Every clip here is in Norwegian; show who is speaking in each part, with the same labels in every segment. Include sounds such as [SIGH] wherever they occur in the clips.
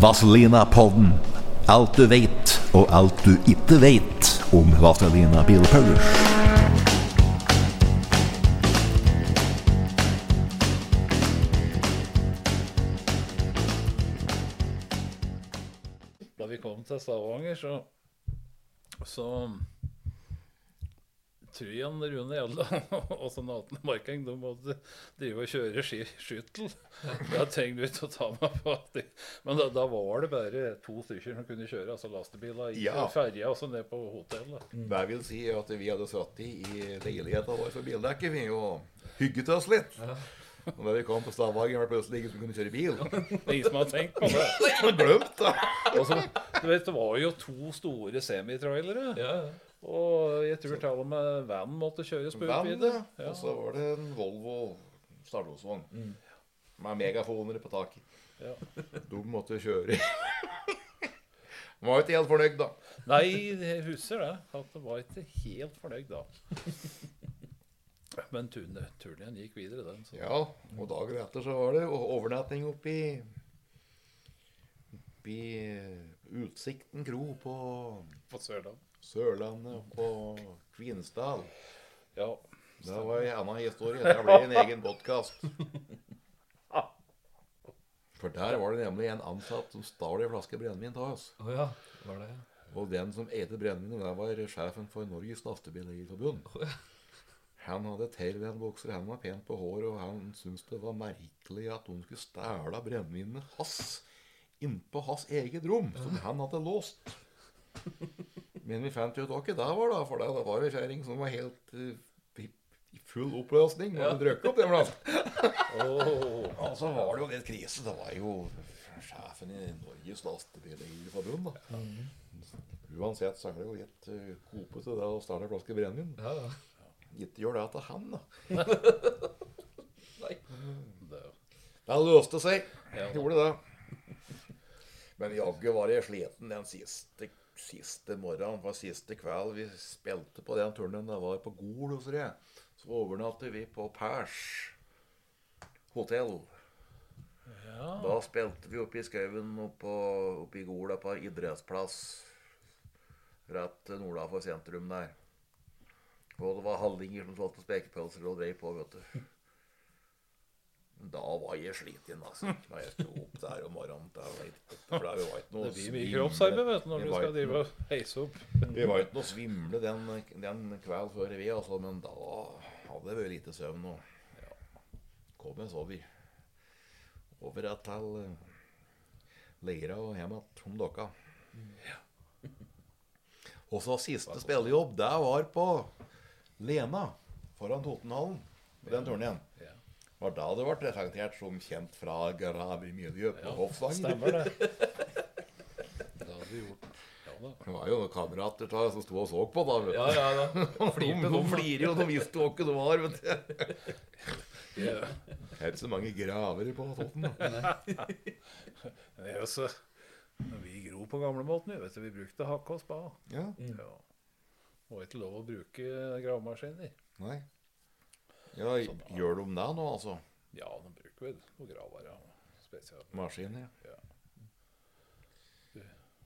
Speaker 1: Vazelina-podden. Alt du vet, og alt du ikke vet om Vazelina Bilpullers.
Speaker 2: Da vi kom til Stavanger, så, så tror Jan Rune Gjelland [LAUGHS] og sånn Aten Marking de måtte drive og kjøre ski, [LAUGHS] Da Jeg trengte ikke å ta meg på det. Men da, da var det bare to stykker som kunne kjøre, altså lastebiler, i
Speaker 1: Ja.
Speaker 2: ferja og så ned på hotellet.
Speaker 1: Det vil si at vi hadde satt i i leiligheta vår for bildekket, vi, og hygget oss litt. Og da vi kom på Stavanger, var det plutselig ingen som kunne kjøre bil.
Speaker 2: Det ingen som har tenkt på det. [LAUGHS]
Speaker 1: Glemt det.
Speaker 2: Også, du vet, det var jo to store semitrailere. Og jeg tror til og med van måtte kjøres på utvide.
Speaker 1: ja. Og så var det en Volvo Stardosvogn med megafoner på taket.
Speaker 2: Ja. [LAUGHS]
Speaker 1: De måtte kjøre. [LAUGHS] De var ikke helt fornøyd, da.
Speaker 2: Nei, jeg husker det. At det var ikke helt fornøyd da. [LAUGHS] Men igjen gikk videre, den. Så.
Speaker 1: Ja, og dagen etter så var det overnatting oppi Oppi Utsikten kro på
Speaker 2: På Sørland.
Speaker 1: Sørlandet og på Kvinesdal.
Speaker 2: Ja.
Speaker 1: Det var en annen historie. Det ble en egen podkast. For der var det nemlig en ansatt som stal en flaske brennevin av oss.
Speaker 3: Oh, ja, var det
Speaker 1: Og den som eide brennevinet, det var sjefen for Norges Lastebileierforbund. Han hadde tailband-bukser, han var pent på håret, og han syntes det var merkelig at hun skulle stjele brennevinet hans innpå hans eget rom, som han hadde låst. Men vi fant jo ut hva ikke det var, da, for det var ei kjerring som var helt eh, i full oppløsning. Og Hun drukket opp den flasken. Og så var det jo litt krise. Det var jo sjefen i Norges Lastebileierforbund, da. Uansett så er det jo litt uh, til det å starte en flaske brennevin.
Speaker 3: Ja, ja.
Speaker 1: Ikke gjør det til han, da. [LAUGHS]
Speaker 3: Nei.
Speaker 2: Det,
Speaker 1: Det løste seg.
Speaker 2: Ja.
Speaker 1: Gjorde det. Men jaggu var jeg sliten den siste, siste morgenen. For siste kveld vi spilte på den turen, det var på Gol hos dere. Så overnattet vi på Pers hotell.
Speaker 2: ja.
Speaker 1: Da spilte vi oppe i skauen oppe oppe i Gola på idrettsplass. Rett nordafor sentrum der. Og det var hallinger som solgte spekepølser og drev på, vet du. Da var jeg sliten, altså. Når jeg sto opp der om morgenen. Det var ikke, det var ikke noe
Speaker 2: Det blir mye kroppsarbeid vet du, når du skal drive og heise opp.
Speaker 1: Vi var ikke noe svimle den, den kvelden før vi, altså, men da hadde vi vært lite søvn. Og kom oss over. over til eh, Leira og hjem igjen om dokka. Og så siste spillejobb, det var på Lena foran Totenhallen. Den.
Speaker 2: Ja.
Speaker 1: Var da det ble presentert som kjent fra gravemiljøet på
Speaker 2: Ja,
Speaker 1: Hoffsvangen.
Speaker 2: Stemmer det. [LAUGHS] Det hadde vi gjort. Ja da.
Speaker 1: Det var jo noen kamerater av som sto og så på, da. vet du.
Speaker 3: Ja, ja,
Speaker 1: da.
Speaker 3: Flirte
Speaker 1: de
Speaker 3: de,
Speaker 1: flirer jo, de visste jo ikke det var. vet du. [LAUGHS]
Speaker 2: yeah.
Speaker 1: Det er ikke så mange graver på da. [LAUGHS]
Speaker 2: Det er Vi gro på gamlemåten, vi. Vi brukte hakke og spa.
Speaker 1: Ja,
Speaker 2: Ja. Var ikke lov å bruke gravemaskiner.
Speaker 1: nei. Ja, gjør de det nå, altså?
Speaker 2: Ja, de bruker vel noen gravere spesielt.
Speaker 1: Maskiner?
Speaker 2: Ja.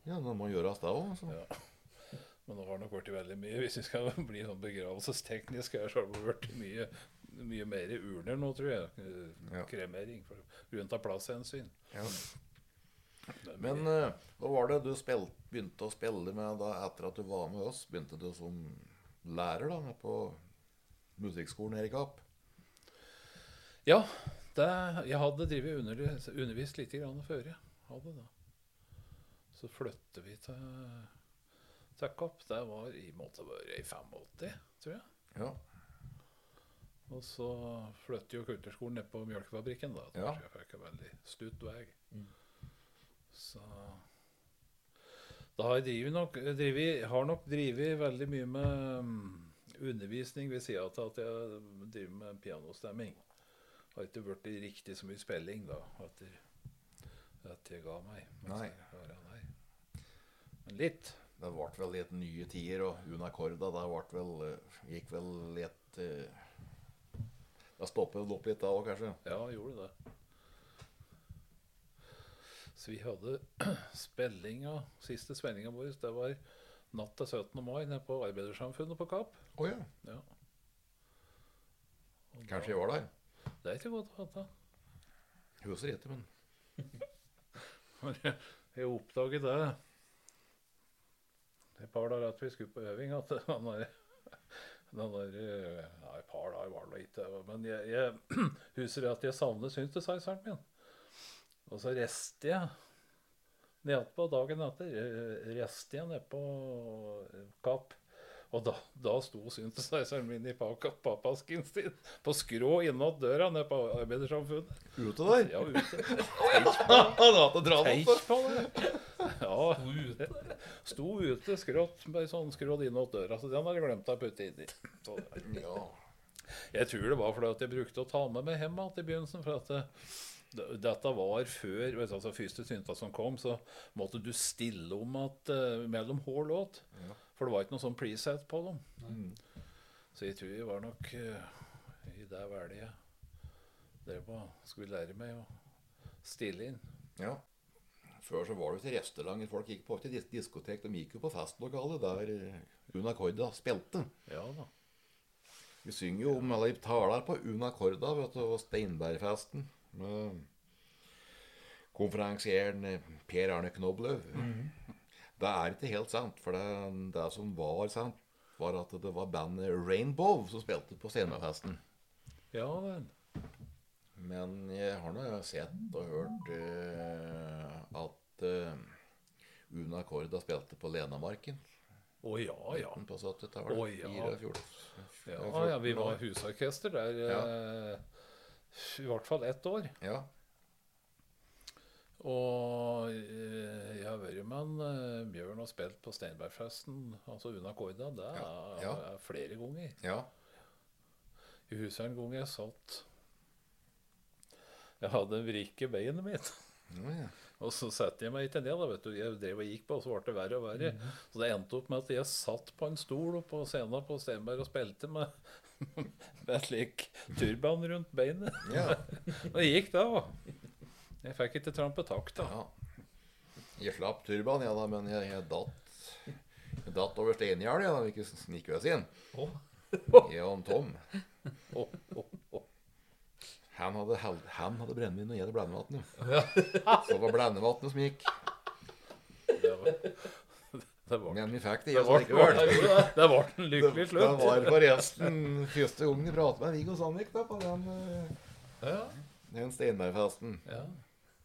Speaker 1: Ja, det må gjøres det òg. Altså.
Speaker 2: Ja. Men nå har det nok blitt veldig mye. Hvis vi skal [LAUGHS] bli sånn begravelsesteknisk, har det blitt mye, mye mer urner nå, tror jeg. Eh,
Speaker 1: Ja.
Speaker 2: Kremering. Av plasshensyn.
Speaker 1: Ja. Men eh, hva var det du spil, begynte å spille med da etter at du var med oss? Begynte du som lærer da, på musikkskolen her i Kapp?
Speaker 2: Ja, det, jeg hadde drivet under, undervist litt grann før. Jeg hadde det. Så flytter vi til til Kapp, det var i måte være i 85, tror jeg.
Speaker 1: Ja.
Speaker 2: Og så flyttet jo kulturskolen ned på mjølkefabrikken, da.
Speaker 1: Ja.
Speaker 2: Jeg fikk en veldig stutt vei. Så da har jeg drivet nok, drivet, har nok drevet veldig mye med mm, undervisning ved sida av at jeg driver med pianostemming. Har ikke blitt riktig så mye spilling da, etter at jeg ga meg.
Speaker 1: Nei.
Speaker 2: var. Men litt.
Speaker 1: Det ble vel litt nye tider, og Una Corda det ble vel, eh, gikk vel litt eh, Det stoppet opp litt da òg, kanskje.
Speaker 2: Ja, gjorde det. Så vi hadde [CLEARS THROAT] spillinga, siste spillinga vår, det var natt til 17. mai nede på Arbeidersamfunnet på Kapp.
Speaker 1: Oh, ja.
Speaker 2: Ja. Og
Speaker 1: Kanskje jeg var der.
Speaker 2: Det er ikke godt å vite.
Speaker 1: Husker ikke, men [LAUGHS]
Speaker 2: Men jeg- Jeg oppdaget det et par dager etter vi skulle på øving, at han der, den der ja, Et par dager var det ikke, men jeg, jeg [CLEARS THROAT] husker at jeg savnet synthesizeren min. Og så reiste jeg nedpå dagen etter. eh, Reiste jeg nedpå Kapp. Og da, da sto synthesizeren min i pappasken sin på skrå innåt døra nede på Arbeidersamfunnet.
Speaker 1: ute der.
Speaker 2: Ja, ute.
Speaker 1: Han hadde dratt
Speaker 2: på det! Ja, sto ute skrått, med sånn skrådd innåt døra. Så den hadde jeg glemt å putte inn i. Jeg tror det var fordi at jeg brukte å ta med meg hjem igjen i begynnelsen. For at det- dette var før vet du, altså første synta som kom, så måtte du stille om at uh, mellom hver låt.
Speaker 1: Ja.
Speaker 2: For det var ikke noe sånn preset på dem.
Speaker 1: Mm.
Speaker 2: Så jeg tror jeg var nok uh, i det jeg drev og skulle lære meg å stille inn.
Speaker 1: ja. Før så var det ikke restauranter folk gikk på, til dis diskotek. De gikk jo på festlokalet der eh, Una Corda spilte.
Speaker 2: Ja da.
Speaker 1: Vi synger jo om eller taler på Una Corda vet du, og Steinbergfesten. Med konferansieren eh, Per Arne Knobløv. Det er ikke helt sant, for det, det som var sant, var at det var bandet Rainbow som spilte på Steinbergfesten.
Speaker 2: Ja vel.
Speaker 1: Men jeg har nå sett og hørt uh, at uh, Una Corda spilte på Lenamarken
Speaker 2: Å ja, ja.
Speaker 1: på 70-tallet.
Speaker 2: Oh, ja. Ja, ja, vi var husorkester der eh, i hvert fall ett år.
Speaker 1: Ja.
Speaker 2: Og eh, jeg har vært med en eh, Bjørn og spilt på Steinbergfesten, altså Una Corda. Det er,
Speaker 1: Ja, ja.
Speaker 2: er flere ganger.
Speaker 1: ja.
Speaker 2: I huset en gang jeg satt Jeg hadde en vrikk i beinet mitt.
Speaker 1: Ja.
Speaker 2: Og så satte jeg meg ikke ned. da, vet du. Jeg drev og gikk på, og så ble det verre og verre. Så det endte opp med at jeg satt på en stol på scenen på Steinberg og spilte med, [LAUGHS] med slik turban rundt beinet.
Speaker 1: ja. [LAUGHS]
Speaker 2: Og det gikk da. Jeg fikk ikke trampe takt, da.
Speaker 1: Ja. Jeg slapp turban, ja da, men jeg, jeg datt Jeg datt over steingjerdet, ja, da ikke snikk inn. Oh. Jeg og Tom.
Speaker 2: Oh, oh, oh.
Speaker 1: Han hadde, han hadde brennevin, og jeg hadde blendevann. Så det var blendevannet som gikk.
Speaker 2: Det var, det var,
Speaker 1: Men vi fikk det i oss likevel.
Speaker 2: det ble en lykkelig
Speaker 1: Det var forresten første gangen jeg pratet med Viggo Sandvik da, på den, eh,
Speaker 3: Ja.
Speaker 1: den Steinbergfesten.
Speaker 2: Ja.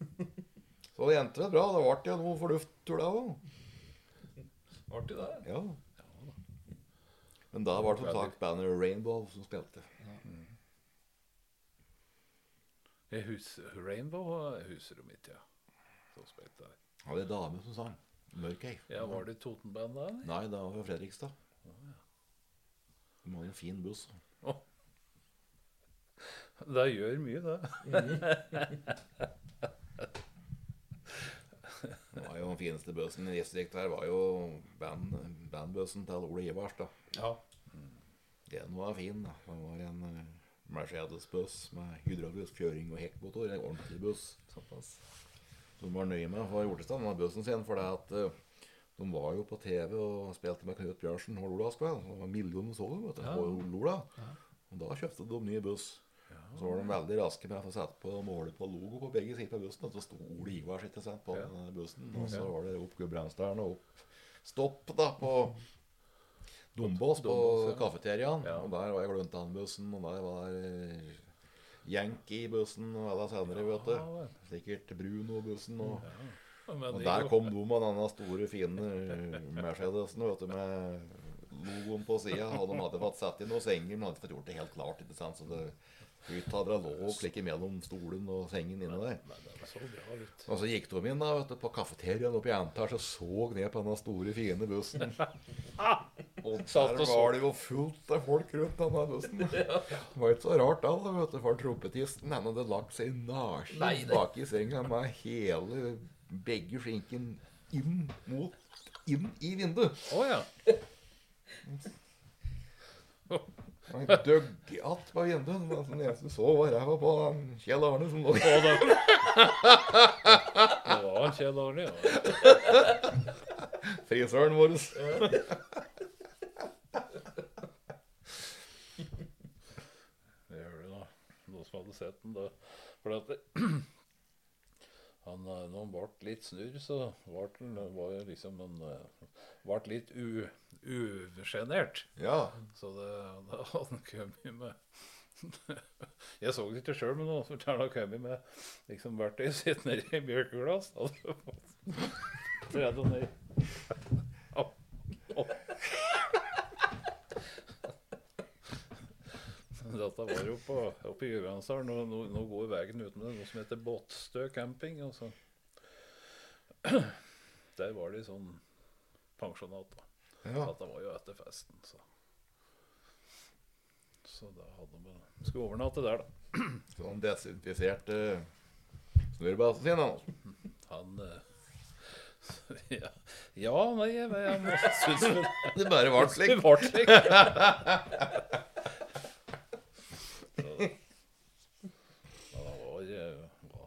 Speaker 2: [LAUGHS]
Speaker 1: Så det endte bra. Det ble jo noe fornufttur det òg.
Speaker 3: Artig, det.
Speaker 1: Ja. Men da var det som sagt bandet Rainbow som spilte.
Speaker 2: Jeg hus, Rainbow husker de ikke, ja. Som spilte jeg.
Speaker 1: Det er dame som sang. Mørk ei.
Speaker 2: Ja, var det Totenband da? eller?
Speaker 1: Nei, det var fra Fredrikstad. De har en fin buss.
Speaker 2: Det gjør mye, det.
Speaker 1: Det var jo Den fineste bussen i distriktet her var jo band, bandbussen til Ole Ivars. da.
Speaker 3: Ja.
Speaker 1: Den var fin. da. Det var en eh, Mercedes-buss med hydraulisk kjøring og hekkmotor. En ordentlig buss.
Speaker 3: Såpass.
Speaker 1: Som var nøye med for Hjortestad med bussen sin. For det at eh, de var jo på TV og spilte med Knut Bjørnsen og Lola Skveld. Det var millioner så dem, vet du, på Lola. Og da kjøpte de ny buss. Og så var de veldig raske med å få sette på måle på logo på begge sider av bussen. Og så sto Ole Ivar sitt sent på denne bussen. Og så var det opp Gudbrandsdalen og opp Stopp da på Dombås på
Speaker 2: Dombås, ja.
Speaker 1: kafeteriaen.
Speaker 2: Ja.
Speaker 1: Og der var jeg Gluntan-bussen, og der var eh, Yankee-bussen og alle senere, vet du. Sikkert Bruno-bussen og
Speaker 2: ja.
Speaker 1: Og der kom de med denne store, fine Mercedesen vet du, med logoen på sida. Og de hadde fått satt inn noen senger, men hadde fått gjort det helt klart. ikke sant? Så det Høyttalere lå og slik mellom stolen og sengen inne der. Og så gikk de inn da, vet du, på kafeteriaen oppe i Antar og så ned på denne store, fine bussen. [LAUGHS] Og der var det jo fullt av folk rundt denne bussen. [LAUGHS] Det var ikke så rart da, vet du, for trompetisten han hadde lagt seg naken bak i senga med hele begge skinken inn mot inn i vinduet.
Speaker 2: Å ja.
Speaker 1: Han døgg att på vinduet. men Den eneste så var ræva på han Kjell Arne som lå
Speaker 2: på det, det var Kjell Arne, ja.
Speaker 1: frisøren vår.
Speaker 2: Det gjør det, da. Noen den, da. For at det, [CLEARS THROAT] han, eh, Når han ble litt snurr, så ble han var jo liksom en eh, Ble litt usjenert.
Speaker 1: Ja.
Speaker 2: Så det, [LAUGHS] da hadde han kommet med [LAUGHS] Jeg så det ikke sjøl, men noen forteller han kommet med liksom verktøyet sitt nedi i mjølkeglass. [LAUGHS] Hadde fått tredd det ned. Au. Au. Dette var jo på, oppe i Gudbrandsdalen. Nå, nå, nå går veien ut med noe som heter Båtstø camping. Altså. Der var de sånn pensjonat. da.
Speaker 1: ja.
Speaker 2: Dette var jo etter festen, så Så da hadde vi Skulle overnatte der, da.
Speaker 1: Så han desinfiserte snurrebasen sin. Han.
Speaker 2: Han uh, [LAUGHS] ja. ja, nei, jeg, jeg må synes vel [LAUGHS]
Speaker 1: Det bare ble slik.
Speaker 2: Det ble slik. [LAUGHS] Så, men han var, eh,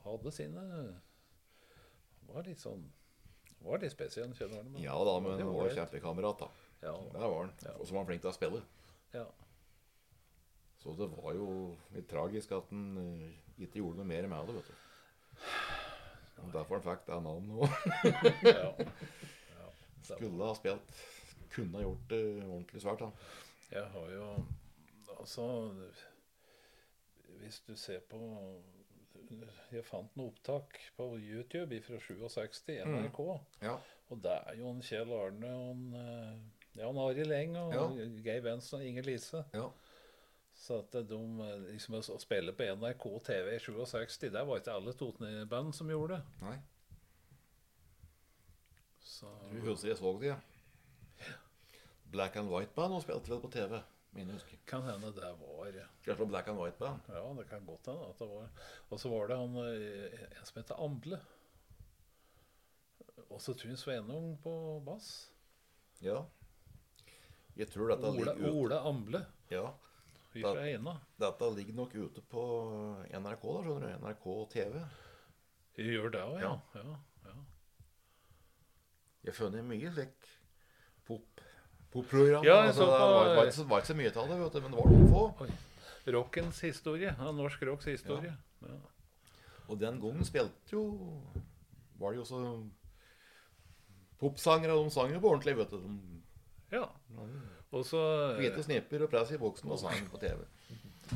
Speaker 2: han hadde sine Var litt sånn Var litt spesiell, kjenner du.
Speaker 1: Ja da, men han
Speaker 2: var
Speaker 1: kjempekamerat, da.
Speaker 2: Ja,
Speaker 1: Der var han.
Speaker 2: Ja.
Speaker 1: Og så var han flink til å spille.
Speaker 2: ja.
Speaker 1: Så det var jo litt tragisk at han eh, ikke gjorde noe mer med det, vet du. Og derfor han fikk det navnet òg. [LAUGHS]
Speaker 2: ja. ja.
Speaker 1: Skulle ha spilt. Kunne ha gjort det ordentlig svært, han.
Speaker 2: Jeg har jo Altså Hvis du ser på Jeg fant noen opptak på YouTube fra 67, NRK.
Speaker 1: Ja.
Speaker 2: Og det er jo en Kjell Arne og en, eh, ja, en Arild Eng og
Speaker 1: Ja.
Speaker 2: Geir Bensen og Inger Lise.
Speaker 1: ja.
Speaker 2: Så at de eh, liksom å spille på NRK TV i 67, det var ikke alle Toten-band som gjorde det.
Speaker 1: Nei.
Speaker 2: Så
Speaker 1: Du husker jeg så det, ja. Black and White Band og spilte vel på TV. Min husker.
Speaker 2: kan hende det var
Speaker 1: Kanskje Black and White Band.
Speaker 2: Ja, det kan godt hende. at det var Og så var det han eh, en som heter Amble. Også Trym Sveinung på bass.
Speaker 1: Ja. Jeg tror dette
Speaker 2: Ole,
Speaker 1: ligger ute
Speaker 2: Ole Amble
Speaker 1: Ja.
Speaker 2: fra Eina.
Speaker 1: Dette ligger nok ute på NRK, da, skjønner du. NRK TV.
Speaker 2: Gjør det òg, ja.
Speaker 1: Ja.
Speaker 2: ja. ja.
Speaker 1: Jeg har funnet mye slik pop popprogram.
Speaker 2: Ja,
Speaker 1: altså, det
Speaker 2: på-
Speaker 1: var, var, så- var ikke så mye av det, vet du, men det var noen få.
Speaker 2: Rockens historie. Ja, norsk rocks historie. Ja.
Speaker 1: Og den gangen spilte jo Var det jo så Popsangere, de sang jo på ordentlig, vet du. De
Speaker 2: ja. Og så
Speaker 1: Hvite snipper og press i boksen og sang på TV.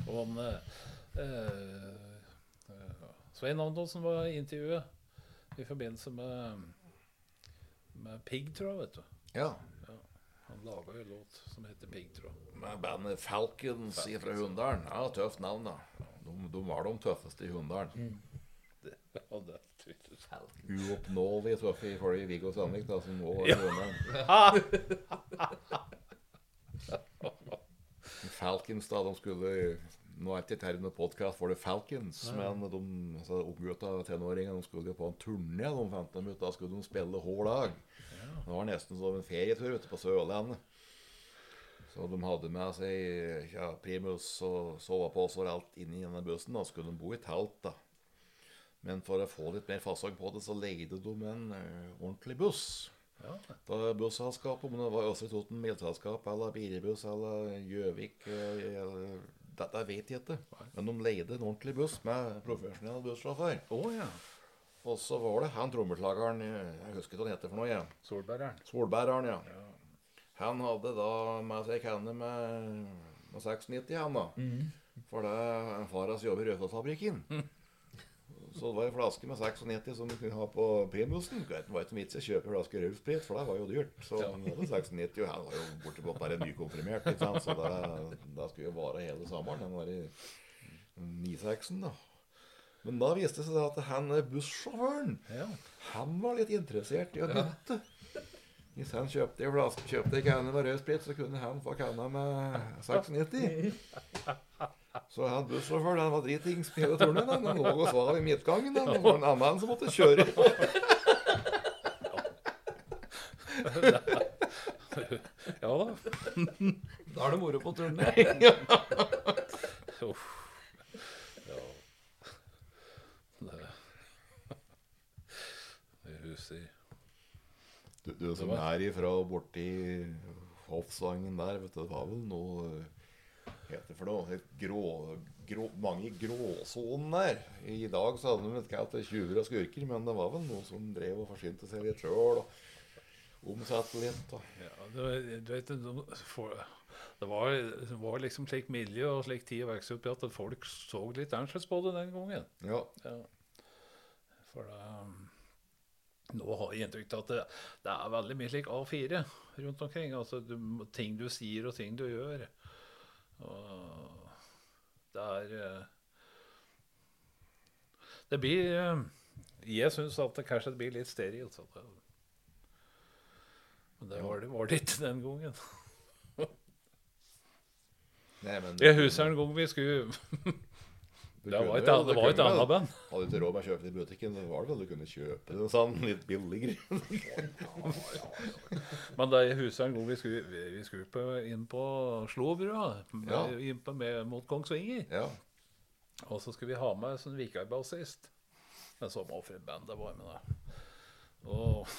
Speaker 2: Og han eh, eh, Svein Antonsen var i intervjuet i forbindelse med med jeg, vet du.
Speaker 1: Ja.
Speaker 2: Han laga en låt som heter Piggtråd.
Speaker 1: Med bandet Falcons fra Hunndalen. Ja, tøft navn, da. De, de var de tøffeste i Hunndalen.
Speaker 2: Det, [LAUGHS] var det.
Speaker 1: Uoppnåelig tøffe ifølge Viggo Sandvik, da, som òg var i Hunndalen. [LAUGHS] Falcons, da, de skulle Nå er ikke dette noen podkast for det Falcons, men de altså, oppgutta tenåringene skulle jo på en turné. De fant dem ut, Da skulle de spille hver dag. Det var nesten som en ferietur ute på Sørlandet. Så de hadde med seg ja, primus og soveposer og alt inni denne bussen. Da skulle de bo i telt, da. Men for å få litt mer fasong på det, så leide de en uh, ordentlig buss.
Speaker 2: Ja.
Speaker 1: Da busselskapet, om det var Østre Toten bilselskap eller Birebuss eller Gjøvik eh, Dette vet jeg ikke. Men de leide en ordentlig buss med profesjonell bussjåfør.
Speaker 2: Oh, ja.
Speaker 1: Og så var det han trommeslageren Jeg husker hva han heter for noe. Ja.
Speaker 2: Solbæreren.
Speaker 1: Solbæreren, ja. Han hadde da med seg kanne med, med 96, han da. For det far hans jobber i Rødfossfabrikken. Mm. Så det var en flaske med 96 som du kunne ha på primusen. Det var ikke vits i å kjøpe flaske rødsprit, for det var jo dyrt. Så han hadde 96, og han var jo bortimot bare nykomprimert. Ikke sant? Så det, det skulle jo vare hele sommeren. Den var i 96-en, da. Men da viste det seg at han eh, bussjåføren
Speaker 2: Ja.
Speaker 1: han var litt interessert i å bytte. Hvis han kjøpte en flaske- kjøpte en kanne med rød sprit, så kunne han få kanna med 96. [LAUGHS] Så han bussjåføren han var dritings på hele turen. Han Han lå og sov i midtgangen. Han. Det var en annen som måtte kjøre.
Speaker 2: ja da. [LAUGHS]
Speaker 4: Da er det moro på turen.
Speaker 2: Uff. Ja. Det Det huset
Speaker 1: Du, du som er ifra borti Hoffsangen der, vet du, det var vel noe heter for noe? Grå, grå, mange i gråsonen der. I dag så hadde de kalt det tjuver og skurker, men det var vel noen som drev og forsynte seg litt sjøl. Omsatte litt. Og.
Speaker 2: Ja, det, du vet, det, for, det, var, det var liksom slik miljø og slik tid å vokse opp i at folk så litt annerledes på det den gangen.
Speaker 1: Ja.
Speaker 2: Ja. For det, nå har jeg inntrykk av at det, det er veldig mye slik A4 rundt omkring. Altså du, ting du sier og ting du gjør. Og det er eh, Det blir eh, Jeg syns at det kanskje blir litt sterilt. Men det var det, var det ikke den gangen.
Speaker 1: Nei, men
Speaker 2: Jeg husker en gang vi skulle [LAUGHS] Det var et, det var et
Speaker 1: kunne
Speaker 2: annet band.
Speaker 1: Hadde du ikke råd med å kjøpe det i butikken, var det vel du kunne kjøpe det sånn litt billigere. [LAUGHS]
Speaker 2: Men jeg husker en gang vi skulle, vi, vi skulle på, inn på Slobrua,
Speaker 1: Ja.
Speaker 2: inn på, med, mot Kongsvinger.
Speaker 1: Ja.
Speaker 2: Og så skulle vi ha med en sånn vikarbassist. En så for et band det var med da. Og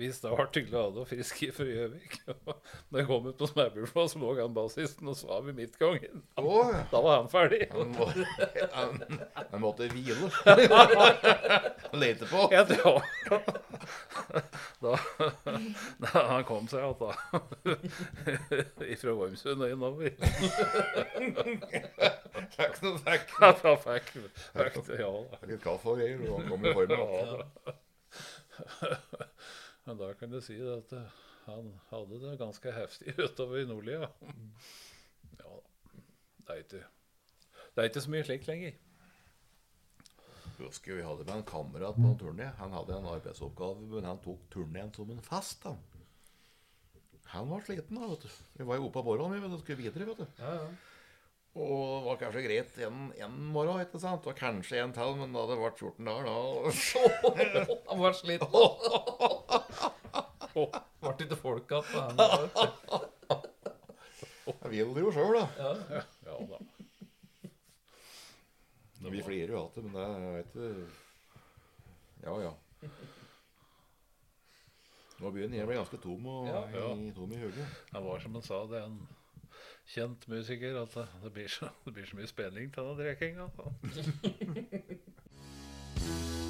Speaker 2: vi startet glade og friske fra Gjøvik. Og Da jeg kom ut på Smærbulva, så lå han bassisten og sov i midtgangen.
Speaker 1: Oh.
Speaker 2: Da var han ferdig. [LAUGHS]
Speaker 1: han, må, han, han måtte hvile. [LAUGHS] Lete på.
Speaker 2: Ja, det var [LAUGHS] da, da han kom seg igjen, da. Fra Vormsund og innover.
Speaker 1: Fikk noe fikk.
Speaker 2: Ja, da fikk ja. da.
Speaker 1: Litt kaffe og greier, og han kom i form.
Speaker 2: Ja, da. [LAUGHS] Men da kan du si at eh, han hadde det ganske heftig [LAUGHS] utover i Nordlia. Ja da. Det er ikke, det er ikke så mye slikt lenger.
Speaker 1: Husker vi hadde med en kamerat på en turné. Han hadde en arbeidsoppgave, men han tok turneen som en fest. Han Han var sliten, da. vet du. Vi var jo oppe av morgenen vi skulle videre. vet du.
Speaker 4: Ja, ja.
Speaker 1: Og det var kanskje greit en, en morgen, ikke sant? Og kanskje en til, men da det ble 14 dager, da [LAUGHS] [LAUGHS]
Speaker 4: Han var sliten. Ble ikke folk igjen.
Speaker 1: Jeg vil det jo sjøl, da.
Speaker 4: Ja.
Speaker 2: Ja da.
Speaker 1: Vi flirer jo av det, men det er ikke Ja, ja. Nå begynner jeg å bli ganske tom, og,
Speaker 4: Ja,
Speaker 2: ja.
Speaker 1: Tom i hodet.
Speaker 2: Det var som han sa, det er en kjent musiker, at det, det, blir, så, det blir så mye spenning til den drikkinga. [LAUGHS]